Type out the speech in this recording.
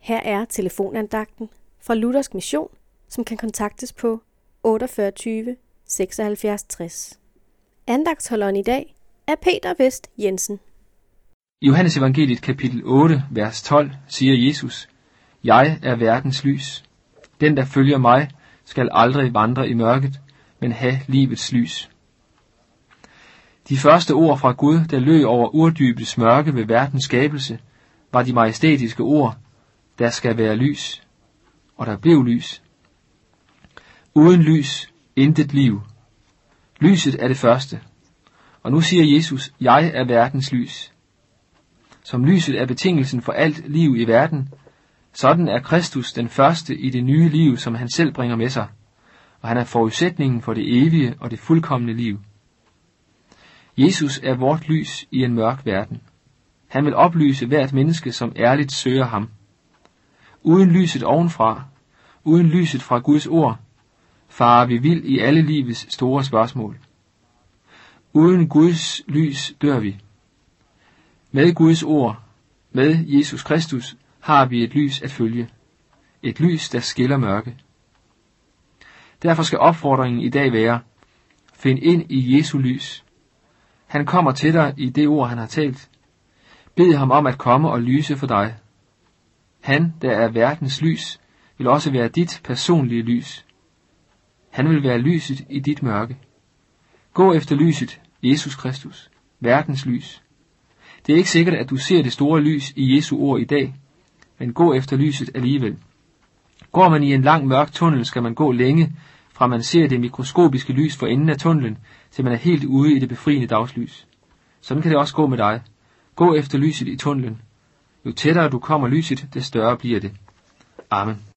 Her er telefonandagten fra Luthersk Mission, som kan kontaktes på 48 76 60. Andagtholderen i dag er Peter Vest Jensen. I Johannes evangeliet kapitel 8, vers 12 siger Jesus, Jeg er verdens lys. Den, der følger mig, skal aldrig vandre i mørket, men have livets lys. De første ord fra Gud, der løg over urdybets mørke ved verdens skabelse, var de majestætiske ord, der skal være lys, og der blev lys. Uden lys, intet liv. Lyset er det første. Og nu siger Jesus, jeg er verdens lys. Som lyset er betingelsen for alt liv i verden, sådan er Kristus den første i det nye liv, som han selv bringer med sig, og han er forudsætningen for det evige og det fuldkommende liv. Jesus er vort lys i en mørk verden. Han vil oplyse hvert menneske, som ærligt søger ham. Uden lyset ovenfra, uden lyset fra Guds ord, farer vi vild i alle livets store spørgsmål. Uden Guds lys dør vi. Med Guds ord, med Jesus Kristus, har vi et lys at følge. Et lys, der skiller mørke. Derfor skal opfordringen i dag være, find ind i Jesu lys. Han kommer til dig i det ord, han har talt. Bed ham om at komme og lyse for dig. Han, der er verdens lys, vil også være dit personlige lys. Han vil være lyset i dit mørke. Gå efter lyset, Jesus Kristus, verdens lys. Det er ikke sikkert, at du ser det store lys i Jesu ord i dag, men gå efter lyset alligevel. Går man i en lang mørk tunnel, skal man gå længe, fra man ser det mikroskopiske lys for enden af tunnelen, til man er helt ude i det befriende dagslys. Sådan kan det også gå med dig. Gå efter lyset i tunnelen. Jo tættere du kommer lyset, des større bliver det. Amen.